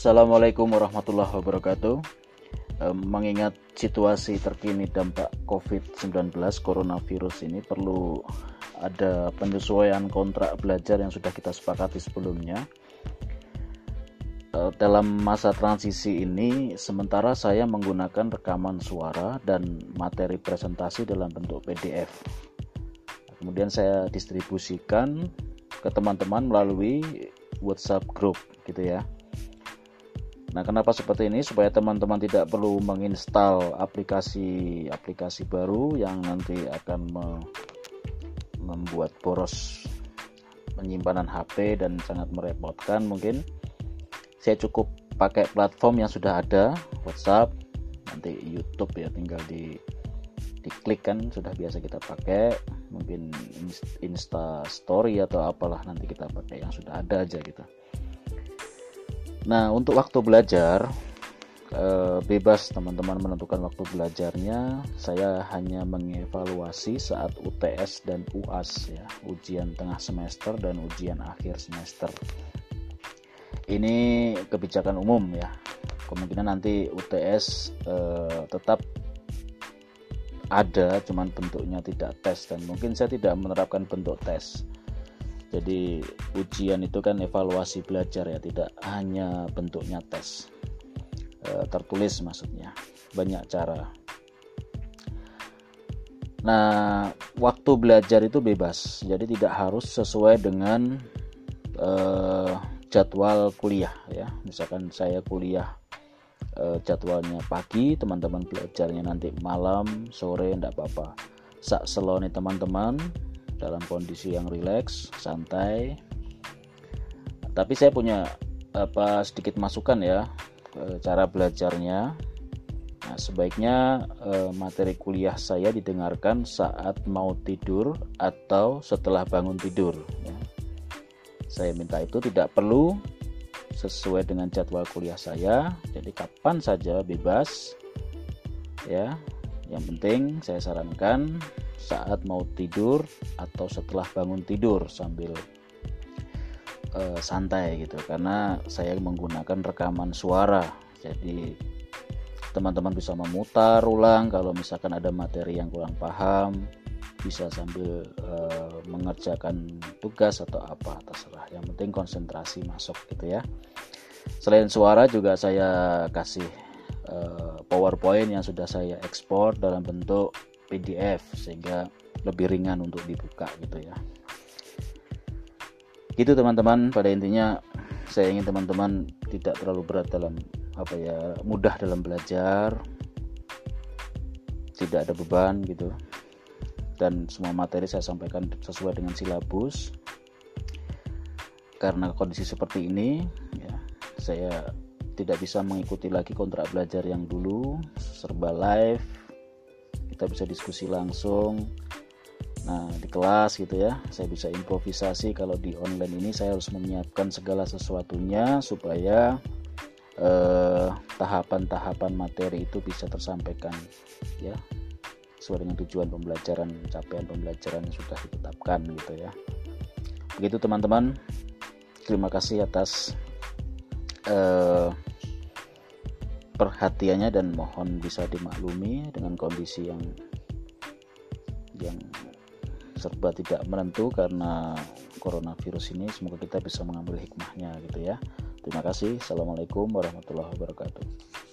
Assalamualaikum warahmatullahi wabarakatuh. Mengingat situasi terkini dampak COVID-19 coronavirus ini perlu ada penyesuaian kontrak belajar yang sudah kita sepakati sebelumnya. Dalam masa transisi ini, sementara saya menggunakan rekaman suara dan materi presentasi dalam bentuk PDF. Kemudian saya distribusikan ke teman-teman melalui WhatsApp group gitu ya. Nah, kenapa seperti ini? Supaya teman-teman tidak perlu menginstal aplikasi-aplikasi baru yang nanti akan me membuat boros penyimpanan HP dan sangat merepotkan mungkin. Saya cukup pakai platform yang sudah ada, WhatsApp, nanti YouTube ya tinggal di diklik kan sudah biasa kita pakai mungkin Insta Story atau apalah nanti kita pakai yang sudah ada aja gitu. Nah, untuk waktu belajar eh, bebas teman-teman menentukan waktu belajarnya. Saya hanya mengevaluasi saat UTS dan UAS ya, ujian tengah semester dan ujian akhir semester. Ini kebijakan umum ya. Kemungkinan nanti UTS eh, tetap ada, cuman bentuknya tidak tes dan mungkin saya tidak menerapkan bentuk tes jadi ujian itu kan evaluasi belajar ya, tidak hanya bentuknya tes. E, tertulis maksudnya. Banyak cara. Nah, waktu belajar itu bebas. Jadi tidak harus sesuai dengan e, jadwal kuliah ya. Misalkan saya kuliah e, jadwalnya pagi, teman-teman belajarnya nanti malam, sore enggak apa-apa. Sak selone teman-teman dalam kondisi yang rileks, santai. Tapi saya punya apa sedikit masukan ya cara belajarnya. Nah, sebaiknya eh, materi kuliah saya didengarkan saat mau tidur atau setelah bangun tidur. Ya. Saya minta itu tidak perlu sesuai dengan jadwal kuliah saya. Jadi kapan saja bebas. Ya, yang penting saya sarankan saat mau tidur atau setelah bangun tidur sambil uh, santai gitu. Karena saya menggunakan rekaman suara. Jadi teman-teman bisa memutar ulang kalau misalkan ada materi yang kurang paham bisa sambil uh, mengerjakan tugas atau apa terserah. Yang penting konsentrasi masuk gitu ya. Selain suara juga saya kasih uh, powerpoint yang sudah saya ekspor dalam bentuk PDF sehingga lebih ringan untuk dibuka gitu ya. Gitu teman-teman. Pada intinya saya ingin teman-teman tidak terlalu berat dalam apa ya mudah dalam belajar. Tidak ada beban gitu. Dan semua materi saya sampaikan sesuai dengan silabus. Karena kondisi seperti ini ya saya tidak bisa mengikuti lagi kontrak belajar yang dulu. Serba live kita bisa diskusi langsung. Nah di kelas gitu ya saya bisa improvisasi. Kalau di online ini saya harus menyiapkan segala sesuatunya supaya eh, tahapan-tahapan materi itu bisa tersampaikan ya. Sesuai dengan tujuan pembelajaran capaian pembelajaran yang sudah ditetapkan gitu ya. Begitu teman-teman. Terima kasih atas eh, perhatiannya dan mohon bisa dimaklumi dengan kondisi yang yang serba tidak menentu karena coronavirus ini. Semoga kita bisa mengambil hikmahnya gitu ya. Terima kasih. Assalamualaikum warahmatullahi wabarakatuh